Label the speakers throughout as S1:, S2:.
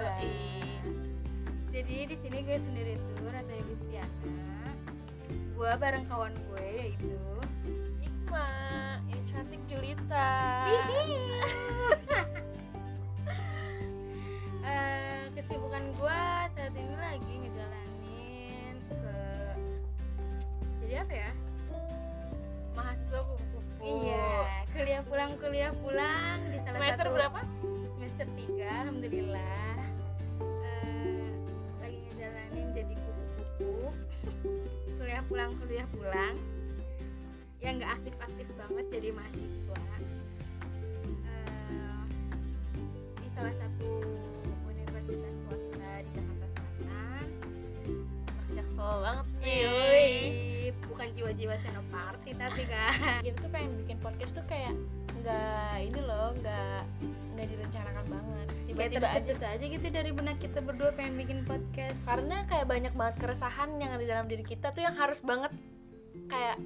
S1: Yoi.
S2: Jadi di sini gue sendiri tuh Rata Yulistiana. Gue bareng kawan gue yaitu
S1: Hikma, yang cantik Julita.
S2: Eh, kesibukan gue saat ini lagi ngejalanin ke jadi apa ya?
S1: Mahasiswa kupu-kupu.
S2: Iya, kuliah pulang kuliah pulang di salah
S1: Semester
S2: satu
S1: berapa?
S2: semester 3 alhamdulillah pulang kuliah pulang yang nggak aktif-aktif banget jadi mahasiswa senoparty tapi kan
S1: Kita tuh pengen bikin podcast tuh kayak nggak ini loh, nggak nggak direncanakan banget. Tiba-tiba aja.
S2: tercetus aja gitu dari benak kita berdua pengen bikin podcast
S1: Karena kayak banyak banget keresahan yang ada di dalam diri kita tuh yang harus banget kayak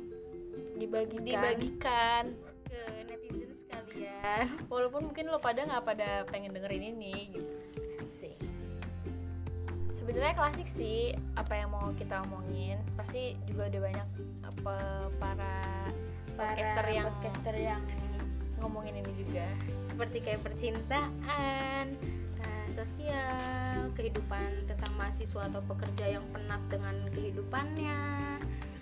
S2: dibagikan
S1: dibagikan.
S2: ke netizen sekalian
S1: Walaupun mungkin lo pada nggak pada pengen dengerin ini gitu. Sebenarnya klasik sih apa yang mau kita omongin. Pasti juga udah banyak apa para podcaster yang
S2: podcaster yang
S1: ngomongin ini juga.
S2: Seperti kayak percintaan nah, sosial kehidupan tentang mahasiswa atau pekerja yang penat dengan kehidupannya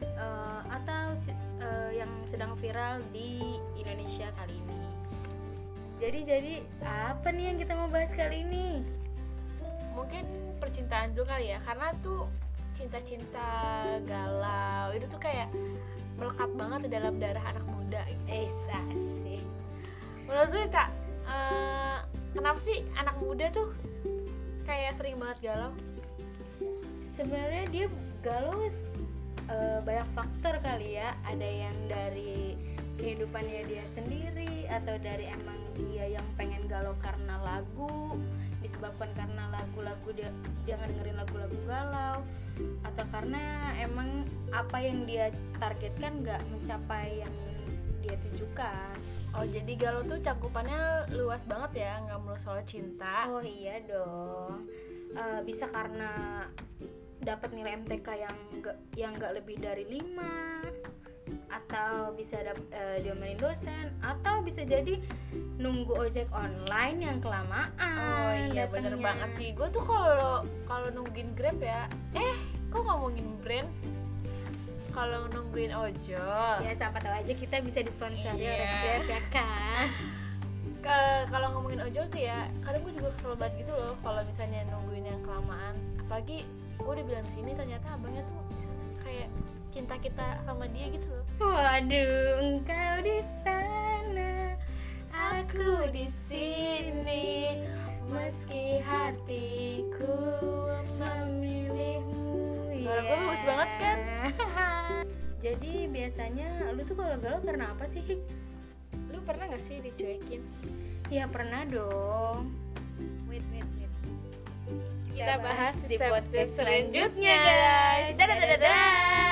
S2: eh, atau eh, yang sedang viral di Indonesia kali ini. Jadi jadi apa nih yang kita mau bahas kali ini
S1: percintaan dulu kali ya. Karena tuh cinta-cinta galau itu tuh kayak melekat banget di dalam darah anak muda. Gitu.
S2: eh asik
S1: menurut tuh kak eh, kenapa sih anak muda tuh kayak sering banget galau?
S2: Sebenarnya dia galau eh, banyak faktor kali ya. Ada yang dari kehidupannya dia sendiri atau dari emang dia yang pengen galau karena lagu disebabkan karena lagu-lagu dia dia dengerin lagu-lagu galau atau karena emang apa yang dia targetkan nggak mencapai yang dia tujukan.
S1: Oh jadi galau tuh cakupannya luas banget ya nggak melulu soal cinta.
S2: Oh iya dong. Eh, bisa karena dapat nilai MTK yang enggak yang enggak lebih dari 5 atau bisa eh, diomelin dosen atau bisa jadi nunggu ojek online yang kelamaan
S1: Oh iya bener
S2: datangnya.
S1: banget sih. Gue tuh kalau kalau nungguin grab ya Eh kok ngomongin brand? Kalau nungguin ojol.
S2: Ya siapa tahu aja kita bisa disponsori
S1: Iya.
S2: oleh Grab ya kan?
S1: Kalau ngomongin ojol tuh ya Kadang gue juga kesel banget gitu loh Kalau misalnya nungguin yang kelamaan. Apalagi gue udah bilang sini ternyata abangnya tuh di sana kayak cinta kita sama dia gitu loh
S2: waduh engkau di sana aku di sini meski hatiku memilihmu
S1: Suara gue bagus banget kan?
S2: jadi biasanya lu tuh kalau galau karena apa sih Hik?
S1: Lu pernah gak sih dicuekin?
S2: ya pernah dong wait wait wait
S1: Kita bahas di podcast
S2: selanjutnya
S1: selanjutnya, guys.
S2: dadah dadah, dadah.